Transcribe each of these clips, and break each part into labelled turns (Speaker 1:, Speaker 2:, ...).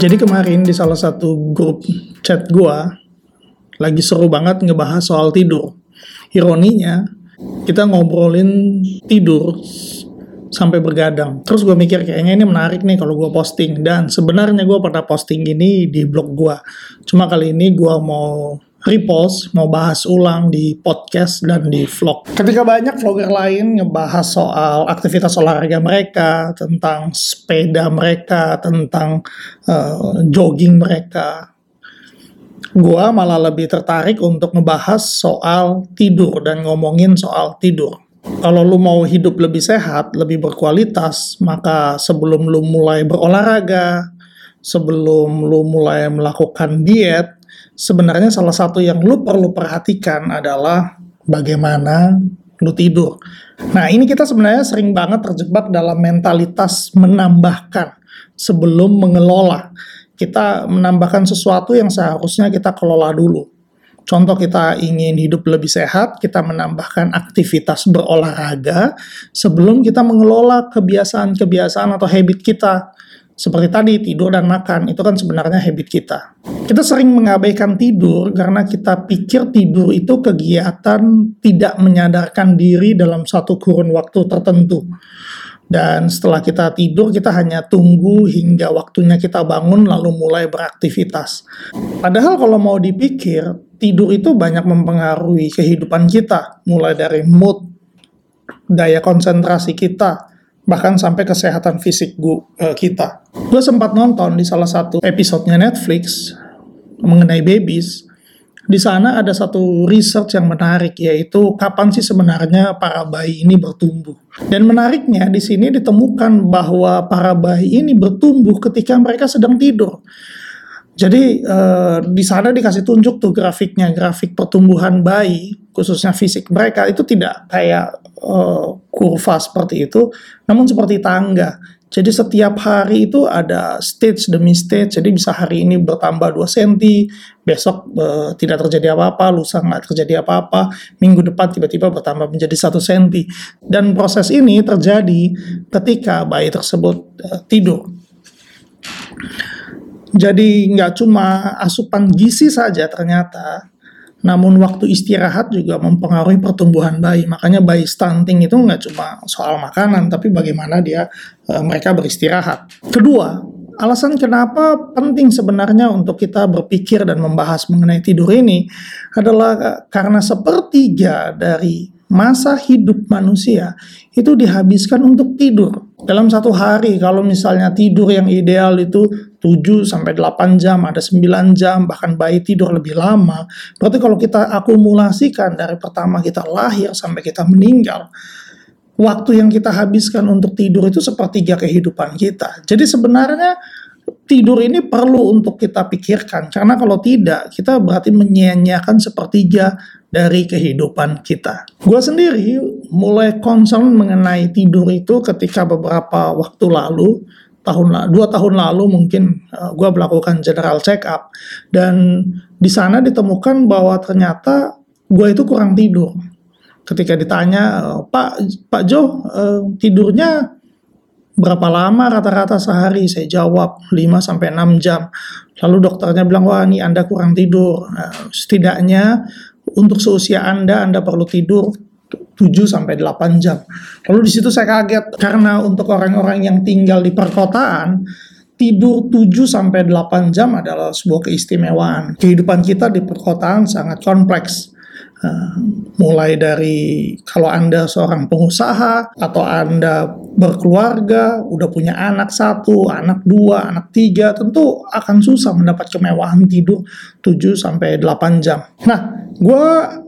Speaker 1: Jadi kemarin di salah satu grup chat gua lagi seru banget ngebahas soal tidur. Ironinya, kita ngobrolin tidur sampai bergadang. Terus gue mikir kayaknya ini menarik nih kalau gue posting. Dan sebenarnya gue pernah posting ini di blog gue. Cuma kali ini gue mau repost, mau bahas ulang di podcast dan di vlog. Ketika banyak vlogger lain ngebahas soal aktivitas olahraga mereka, tentang sepeda mereka, tentang uh, jogging mereka, gua malah lebih tertarik untuk ngebahas soal tidur dan ngomongin soal tidur. Kalau lu mau hidup lebih sehat, lebih berkualitas, maka sebelum lu mulai berolahraga, sebelum lu mulai melakukan diet, sebenarnya salah satu yang lu perlu perhatikan adalah bagaimana lu tidur. Nah, ini kita sebenarnya sering banget terjebak dalam mentalitas menambahkan sebelum mengelola. Kita menambahkan sesuatu yang seharusnya kita kelola dulu. Contoh kita ingin hidup lebih sehat, kita menambahkan aktivitas berolahraga sebelum kita mengelola kebiasaan-kebiasaan atau habit kita seperti tadi tidur dan makan itu kan sebenarnya habit kita. Kita sering mengabaikan tidur karena kita pikir tidur itu kegiatan tidak menyadarkan diri dalam satu kurun waktu tertentu. Dan setelah kita tidur, kita hanya tunggu hingga waktunya kita bangun lalu mulai beraktivitas. Padahal kalau mau dipikir, tidur itu banyak mempengaruhi kehidupan kita. Mulai dari mood, daya konsentrasi kita, bahkan sampai kesehatan fisik gua, uh, kita. Gue sempat nonton di salah satu episodenya Netflix mengenai babies. Di sana ada satu research yang menarik yaitu kapan sih sebenarnya para bayi ini bertumbuh. Dan menariknya di sini ditemukan bahwa para bayi ini bertumbuh ketika mereka sedang tidur. Jadi uh, di sana dikasih tunjuk tuh grafiknya, grafik pertumbuhan bayi, khususnya fisik mereka itu tidak kayak uh, kurva seperti itu, namun seperti tangga. Jadi setiap hari itu ada stage demi stage, jadi bisa hari ini bertambah 2 cm, besok uh, tidak terjadi apa-apa, lusa nggak terjadi apa-apa, minggu depan tiba-tiba bertambah menjadi 1 cm. Dan proses ini terjadi ketika bayi tersebut uh, tidur. Jadi nggak cuma asupan gizi saja ternyata, namun waktu istirahat juga mempengaruhi pertumbuhan bayi. Makanya bayi stunting itu nggak cuma soal makanan, tapi bagaimana dia e, mereka beristirahat. Kedua, alasan kenapa penting sebenarnya untuk kita berpikir dan membahas mengenai tidur ini adalah karena sepertiga dari masa hidup manusia itu dihabiskan untuk tidur. Dalam satu hari kalau misalnya tidur yang ideal itu 7 sampai 8 jam, ada 9 jam, bahkan bayi tidur lebih lama. Berarti kalau kita akumulasikan dari pertama kita lahir sampai kita meninggal, waktu yang kita habiskan untuk tidur itu sepertiga kehidupan kita. Jadi sebenarnya tidur ini perlu untuk kita pikirkan karena kalau tidak kita berarti menyia-nyiakan sepertiga dari kehidupan kita. Gue sendiri mulai concern mengenai tidur itu ketika beberapa waktu lalu, tahun dua tahun lalu mungkin uh, eh, gue melakukan general check up dan di sana ditemukan bahwa ternyata gue itu kurang tidur. Ketika ditanya Pak Pak Jo uh, tidurnya berapa lama rata-rata sehari? Saya jawab 5 sampai 6 jam. Lalu dokternya bilang, "Wah, ini Anda kurang tidur." Nah, setidaknya untuk seusia Anda Anda perlu tidur 7 sampai 8 jam. Lalu di situ saya kaget karena untuk orang-orang yang tinggal di perkotaan tidur 7 sampai 8 jam adalah sebuah keistimewaan. Kehidupan kita di perkotaan sangat kompleks. Uh, mulai dari kalau Anda seorang pengusaha atau Anda berkeluarga, udah punya anak satu, anak dua, anak tiga, tentu akan susah mendapat kemewahan tidur 7 sampai 8 jam. Nah, gue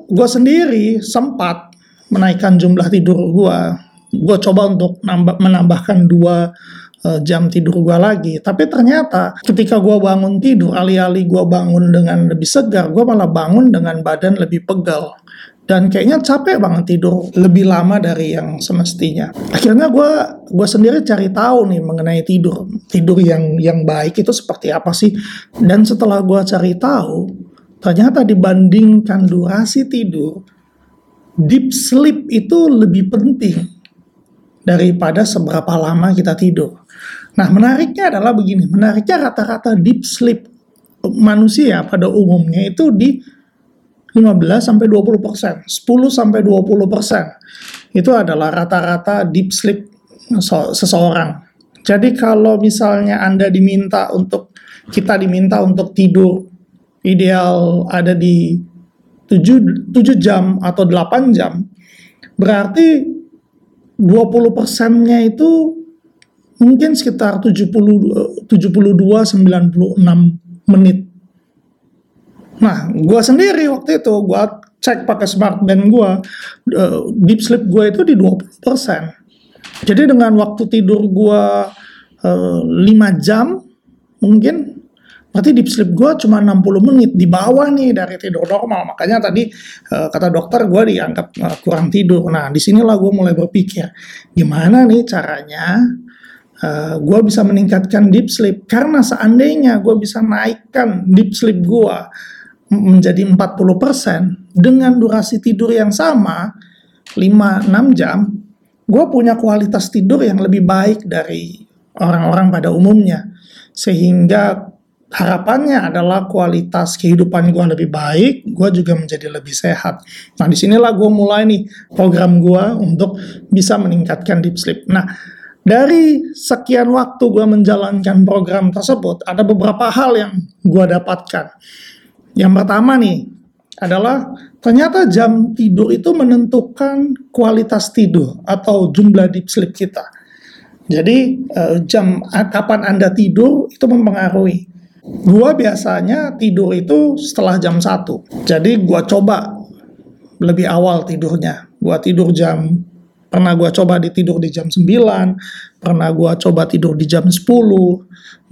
Speaker 1: gue sendiri sempat menaikkan jumlah tidur gue gue coba untuk nambah menambahkan dua uh, jam tidur gue lagi tapi ternyata ketika gue bangun tidur alih-alih gue bangun dengan lebih segar gue malah bangun dengan badan lebih pegal dan kayaknya capek banget tidur lebih lama dari yang semestinya. Akhirnya gue gue sendiri cari tahu nih mengenai tidur tidur yang yang baik itu seperti apa sih. Dan setelah gue cari tahu, Ternyata dibandingkan durasi tidur, deep sleep itu lebih penting daripada seberapa lama kita tidur. Nah, menariknya adalah begini, menariknya rata-rata deep sleep manusia pada umumnya itu di 15 sampai 20 persen, 10 sampai 20 persen. Itu adalah rata-rata deep sleep seseorang. Jadi kalau misalnya Anda diminta untuk, kita diminta untuk tidur ideal ada di 7, 7 jam atau 8 jam, berarti 20 persennya itu mungkin sekitar 70, 72, 96 menit. Nah, gue sendiri waktu itu, gue cek pakai smart band gue, uh, deep sleep gue itu di 20%. Jadi dengan waktu tidur gue uh, 5 jam, mungkin berarti deep sleep gue cuma 60 menit di bawah nih dari tidur normal makanya tadi uh, kata dokter gue dianggap uh, kurang tidur nah di sinilah gue mulai berpikir gimana nih caranya uh, eh, gue bisa meningkatkan deep sleep karena seandainya gue bisa naikkan deep sleep gue menjadi 40% dengan durasi tidur yang sama 5-6 jam gue punya kualitas tidur yang lebih baik dari orang-orang pada umumnya sehingga harapannya adalah kualitas kehidupan gue lebih baik, gue juga menjadi lebih sehat. Nah di sinilah gue mulai nih program gue untuk bisa meningkatkan deep sleep. Nah dari sekian waktu gue menjalankan program tersebut, ada beberapa hal yang gue dapatkan. Yang pertama nih, adalah ternyata jam tidur itu menentukan kualitas tidur atau jumlah deep sleep kita. Jadi eh, jam kapan Anda tidur itu mempengaruhi. Gua biasanya tidur itu setelah jam 1. Jadi gua coba lebih awal tidurnya. Gua tidur jam Pernah gue coba di tidur di jam 9, pernah gue coba tidur di jam 10,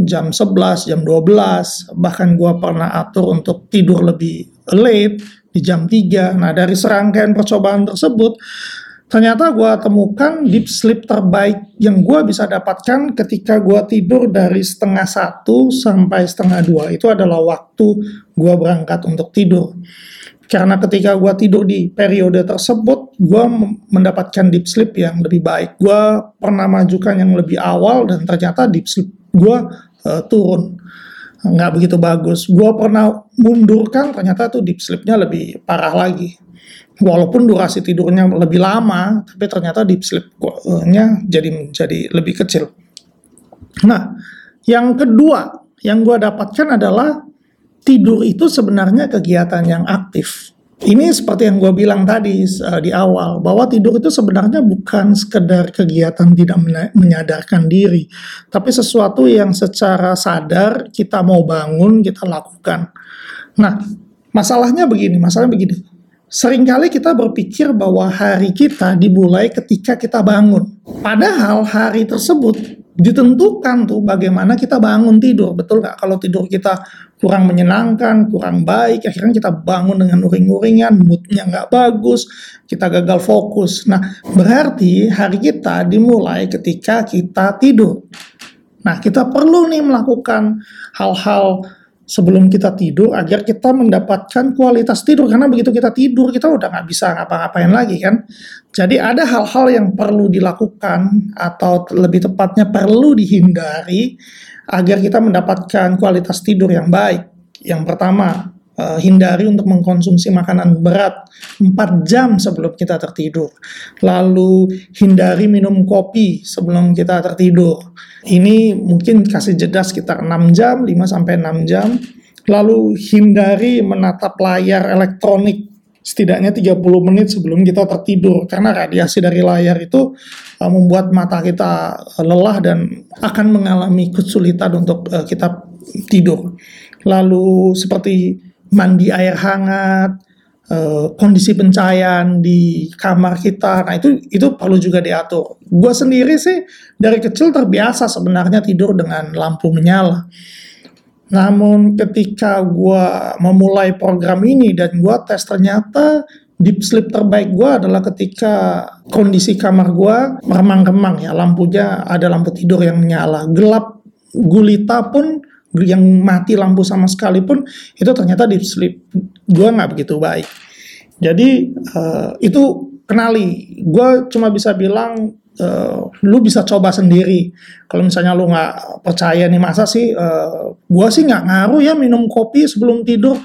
Speaker 1: jam 11, jam 12, bahkan gue pernah atur untuk tidur lebih late di jam 3. Nah dari serangkaian percobaan tersebut, ternyata gue temukan deep sleep terbaik yang gue bisa dapatkan ketika gue tidur dari setengah satu sampai setengah dua. Itu adalah waktu gue berangkat untuk tidur. Karena ketika gue tidur di periode tersebut, gue mendapatkan deep sleep yang lebih baik. Gue pernah majukan yang lebih awal dan ternyata deep sleep gue uh, turun. Nggak begitu bagus. Gue pernah mundurkan, ternyata tuh deep sleepnya lebih parah lagi. Walaupun durasi tidurnya lebih lama, tapi ternyata deep sleep-nya jadi menjadi lebih kecil. Nah, yang kedua yang gue dapatkan adalah tidur itu sebenarnya kegiatan yang aktif. Ini seperti yang gue bilang tadi uh, di awal, bahwa tidur itu sebenarnya bukan sekedar kegiatan tidak menyadarkan diri, tapi sesuatu yang secara sadar kita mau bangun, kita lakukan. Nah, masalahnya begini, masalahnya begini. Seringkali kita berpikir bahwa hari kita dimulai ketika kita bangun. Padahal hari tersebut ditentukan tuh bagaimana kita bangun tidur betul nggak? Kalau tidur kita kurang menyenangkan kurang baik akhirnya kita bangun dengan uring-uringan moodnya nggak bagus kita gagal fokus. Nah berarti hari kita dimulai ketika kita tidur. Nah kita perlu nih melakukan hal-hal sebelum kita tidur agar kita mendapatkan kualitas tidur. Karena begitu kita tidur kita udah nggak bisa ngapa-ngapain lagi kan? Jadi ada hal-hal yang perlu dilakukan atau lebih tepatnya perlu dihindari agar kita mendapatkan kualitas tidur yang baik. Yang pertama uh, hindari untuk mengkonsumsi makanan berat 4 jam sebelum kita tertidur. Lalu hindari minum kopi sebelum kita tertidur. Ini mungkin kasih jeda sekitar 6 jam, 5 sampai 6 jam. Lalu hindari menatap layar elektronik setidaknya 30 menit sebelum kita tertidur karena radiasi dari layar itu uh, membuat mata kita lelah dan akan mengalami kesulitan untuk kita tidur lalu seperti mandi air hangat, uh, kondisi pencahayaan di kamar kita. Nah, itu itu perlu juga diatur. Gue sendiri sih dari kecil terbiasa sebenarnya tidur dengan lampu menyala. Namun ketika gue memulai program ini dan gue tes ternyata deep sleep terbaik gue adalah ketika kondisi kamar gue meremang-remang ya lampunya ada lampu tidur yang menyala gelap gulita pun yang mati lampu sama sekali pun itu ternyata deep sleep gue nggak begitu baik jadi uh, itu kenali gue cuma bisa bilang uh, lu bisa coba sendiri. Kalau misalnya lu nggak percaya nih masa sih, uh, gua sih nggak ngaruh ya minum kopi sebelum tidur.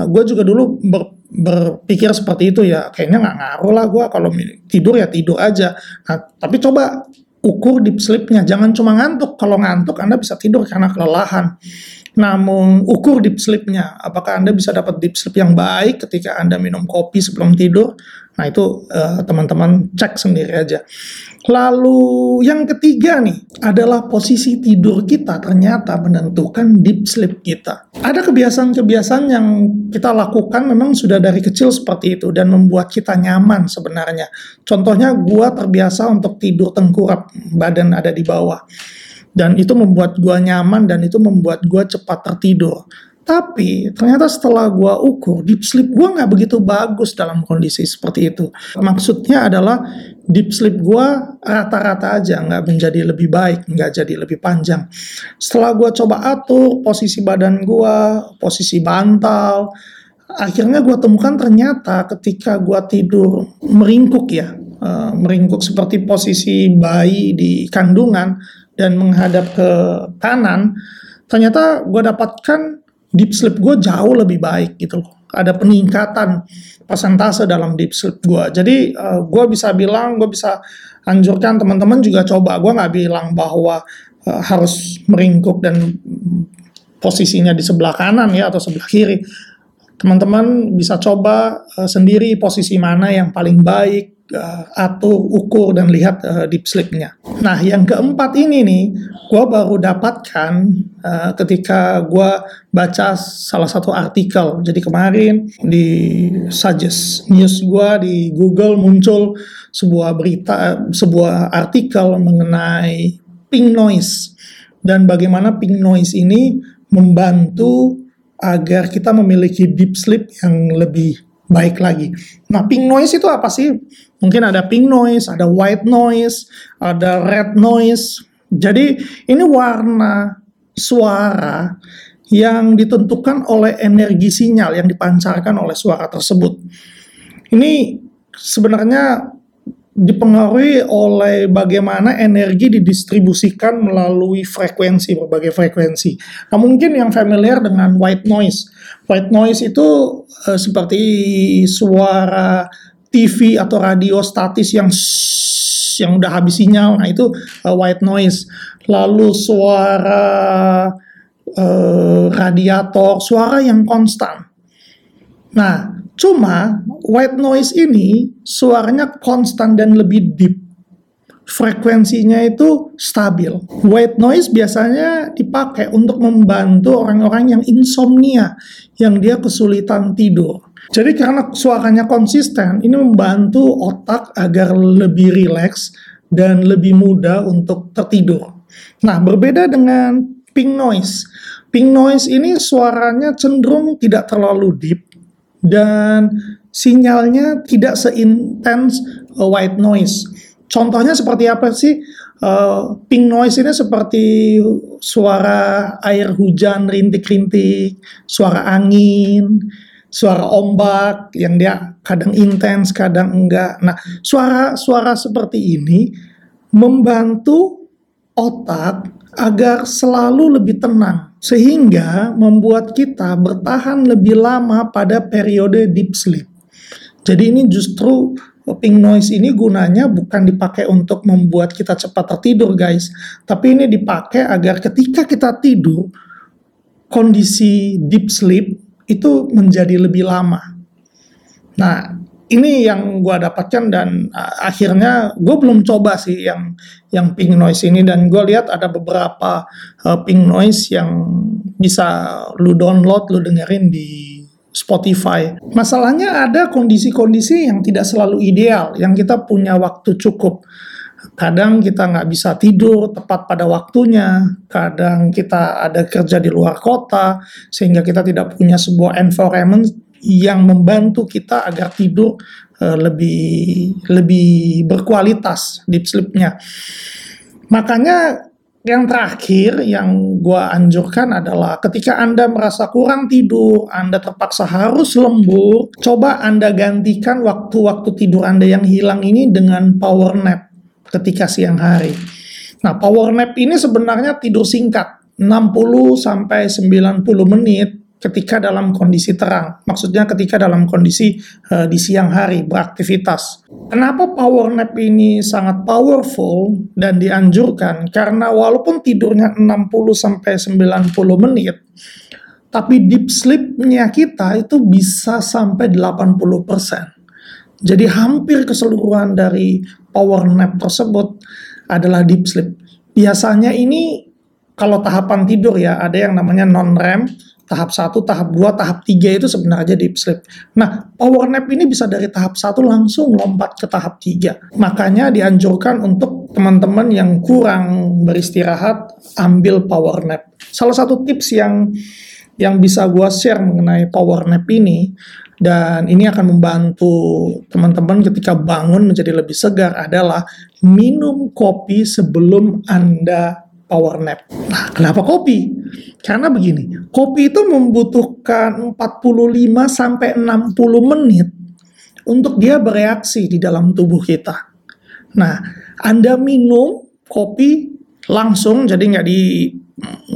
Speaker 1: Uh, gua juga dulu ber, berpikir seperti itu ya, kayaknya nggak ngaruh lah gua kalau tidur ya tidur aja. Nah, tapi coba ukur deep sleepnya, jangan cuma ngantuk. Kalau ngantuk Anda bisa tidur karena kelelahan. Namun ukur deep sleepnya, apakah Anda bisa dapat deep sleep yang baik ketika Anda minum kopi sebelum tidur? Nah itu eh, teman-teman uh, cek sendiri aja. Lalu yang ketiga nih adalah posisi tidur kita ternyata menentukan deep sleep kita. Ada kebiasaan-kebiasaan yang kita lakukan memang sudah dari kecil seperti itu dan membuat kita nyaman sebenarnya. Contohnya gua terbiasa untuk tidur tengkurap, badan ada di bawah dan itu membuat gua nyaman dan itu membuat gua cepat tertidur. Tapi ternyata setelah gua ukur deep sleep gua nggak begitu bagus dalam kondisi seperti itu. Maksudnya adalah deep sleep gua rata-rata aja nggak menjadi lebih baik, nggak jadi lebih panjang. Setelah gua coba atur posisi badan gua, posisi bantal, akhirnya gua temukan ternyata ketika gua tidur meringkuk ya, uh, meringkuk seperti posisi bayi di kandungan dan menghadap ke kanan, ternyata gue dapatkan deep sleep gue jauh lebih baik gitu loh. Ada peningkatan persentase dalam deep sleep gue. Jadi uh, eh, gue bisa bilang, gue bisa anjurkan teman-teman juga coba. Gue nggak bilang bahwa uh, harus meringkuk dan posisinya di sebelah kanan ya atau sebelah kiri. Teman-teman bisa coba uh, sendiri posisi mana yang paling baik uh, atau ukur dan lihat uh, deep sleepnya. Nah, yang keempat ini nih, gue baru dapatkan uh, ketika gue baca salah satu artikel. Jadi kemarin di suggest news gue di Google muncul sebuah berita, sebuah artikel mengenai pink noise dan bagaimana pink noise ini membantu agar kita memiliki deep sleep yang lebih baik lagi. Nah, pink noise itu apa sih? Mungkin ada pink noise, ada white noise, ada red noise. Jadi ini warna suara yang ditentukan oleh energi sinyal yang dipancarkan oleh suara tersebut. Ini sebenarnya dipengaruhi oleh bagaimana energi didistribusikan melalui frekuensi berbagai frekuensi. Nah mungkin yang familiar dengan white noise. White noise itu uh, seperti suara TV atau radio statis yang yang udah habis sinyal. Nah itu uh, white noise. Lalu suara uh, radiator, suara yang konstan. Nah, Cuma white noise ini suaranya konstan dan lebih deep. Frekuensinya itu stabil. White noise biasanya dipakai untuk membantu orang-orang yang insomnia, yang dia kesulitan tidur. Jadi karena suaranya konsisten, ini membantu otak agar lebih rileks dan lebih mudah untuk tertidur. Nah, berbeda dengan pink noise. Pink noise ini suaranya cenderung tidak terlalu deep, dan sinyalnya tidak seintens uh, white noise. Contohnya seperti apa sih? Uh, pink noise ini seperti suara air hujan rintik-rintik, suara angin, suara ombak yang dia kadang intens, kadang enggak. Nah, suara-suara seperti ini membantu otak agar selalu lebih tenang sehingga membuat kita bertahan lebih lama pada periode deep sleep. Jadi ini justru pink noise ini gunanya bukan dipakai untuk membuat kita cepat tertidur guys, tapi ini dipakai agar ketika kita tidur kondisi deep sleep itu menjadi lebih lama. Nah, ini yang gue dapatkan dan uh, akhirnya gue belum coba sih yang yang pink noise ini dan gue lihat ada beberapa uh, pink noise yang bisa lu download lu dengerin di Spotify. Masalahnya ada kondisi-kondisi yang tidak selalu ideal, yang kita punya waktu cukup. Kadang kita nggak bisa tidur tepat pada waktunya, kadang kita ada kerja di luar kota, sehingga kita tidak punya sebuah environment yang membantu kita agar tidur uh, lebih lebih berkualitas deep sleepnya. Makanya yang terakhir yang gue anjurkan adalah ketika Anda merasa kurang tidur, Anda terpaksa harus lembur, coba Anda gantikan waktu-waktu tidur Anda yang hilang ini dengan power nap. ketika siang hari. Nah, power nap ini sebenarnya tidur singkat, 60 sampai 90 menit ketika dalam kondisi terang. Maksudnya ketika dalam kondisi uh, di siang hari beraktivitas. Kenapa power nap ini sangat powerful dan dianjurkan? Karena walaupun tidurnya 60 sampai 90 menit, tapi deep sleep-nya kita itu bisa sampai 80%. Jadi hampir keseluruhan dari power nap tersebut adalah deep sleep. Biasanya ini kalau tahapan tidur ya, ada yang namanya non-REM, tahap 1, tahap 2, tahap 3 itu sebenarnya deep sleep. Nah, power nap ini bisa dari tahap 1 langsung lompat ke tahap 3. Makanya dianjurkan untuk teman-teman yang kurang beristirahat, ambil power nap. Salah satu tips yang yang bisa gue share mengenai power nap ini dan ini akan membantu teman-teman ketika bangun menjadi lebih segar adalah minum kopi sebelum Anda power nap. Nah, kenapa kopi? Karena begini, kopi itu membutuhkan 45 sampai 60 menit untuk dia bereaksi di dalam tubuh kita. Nah, Anda minum kopi langsung jadi nggak di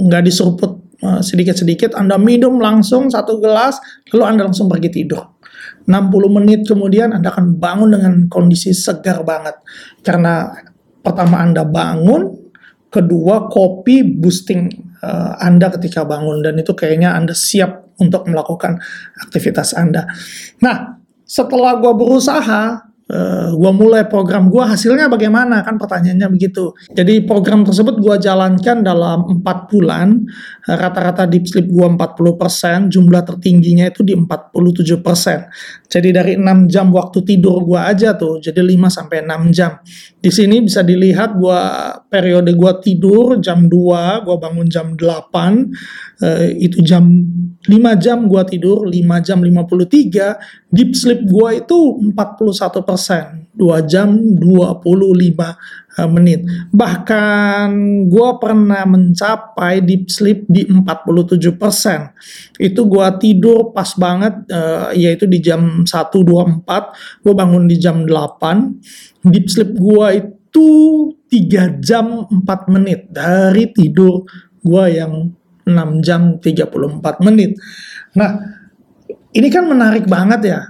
Speaker 1: nggak diseruput Eh, sedikit-sedikit Anda minum langsung satu gelas, lalu Anda langsung pergi tidur. 60 menit kemudian Anda akan bangun dengan kondisi segar banget. Karena pertama Anda bangun, kedua kopi boosting uh, Anda ketika bangun dan itu kayaknya Anda siap untuk melakukan aktivitas Anda. Nah, setelah gue berusaha uh, eh, gue mulai program gue hasilnya bagaimana? Kan pertanyaannya begitu. Jadi program tersebut gue jalankan dalam empat bulan. Rata-rata deep sleep gue 40% jumlah tertingginya itu di 47% jadi dari 6 jam waktu tidur gue aja tuh jadi 5 sampai 6 jam. Di sini bisa dilihat gue periode gue tidur jam 2 gue bangun jam 8 uh, eh, itu jam 5 jam gue tidur 5 jam 53 deep sleep gue itu 41 persen 2 jam 25 eh, menit. Bahkan gue pernah mencapai deep sleep di 47 persen. Itu gue tidur pas banget uh, yaitu di jam 1.24 gue bangun di jam 8 deep sleep gue itu 3 jam 4 menit dari tidur gue yang 6 jam 34 menit. Nah, ini kan menarik banget ya.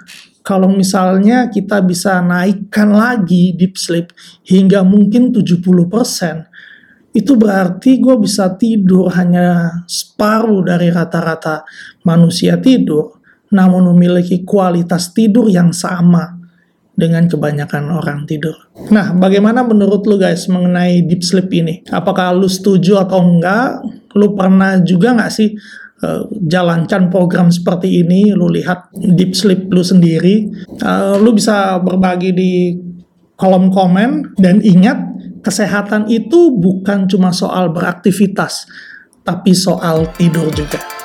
Speaker 1: Kalau misalnya kita bisa naikkan lagi deep sleep hingga mungkin 70%, itu berarti gue bisa tidur hanya separuh dari rata-rata manusia tidur, namun memiliki kualitas tidur yang sama dengan kebanyakan orang tidur. Nah, bagaimana menurut lu guys mengenai deep sleep ini? Apakah lu setuju atau enggak? Lu pernah juga nggak sih uh, jalankan program seperti ini? Lu lihat deep sleep lu sendiri? Uh, lu bisa berbagi di kolom komen dan ingat kesehatan itu bukan cuma soal beraktivitas, tapi soal tidur juga.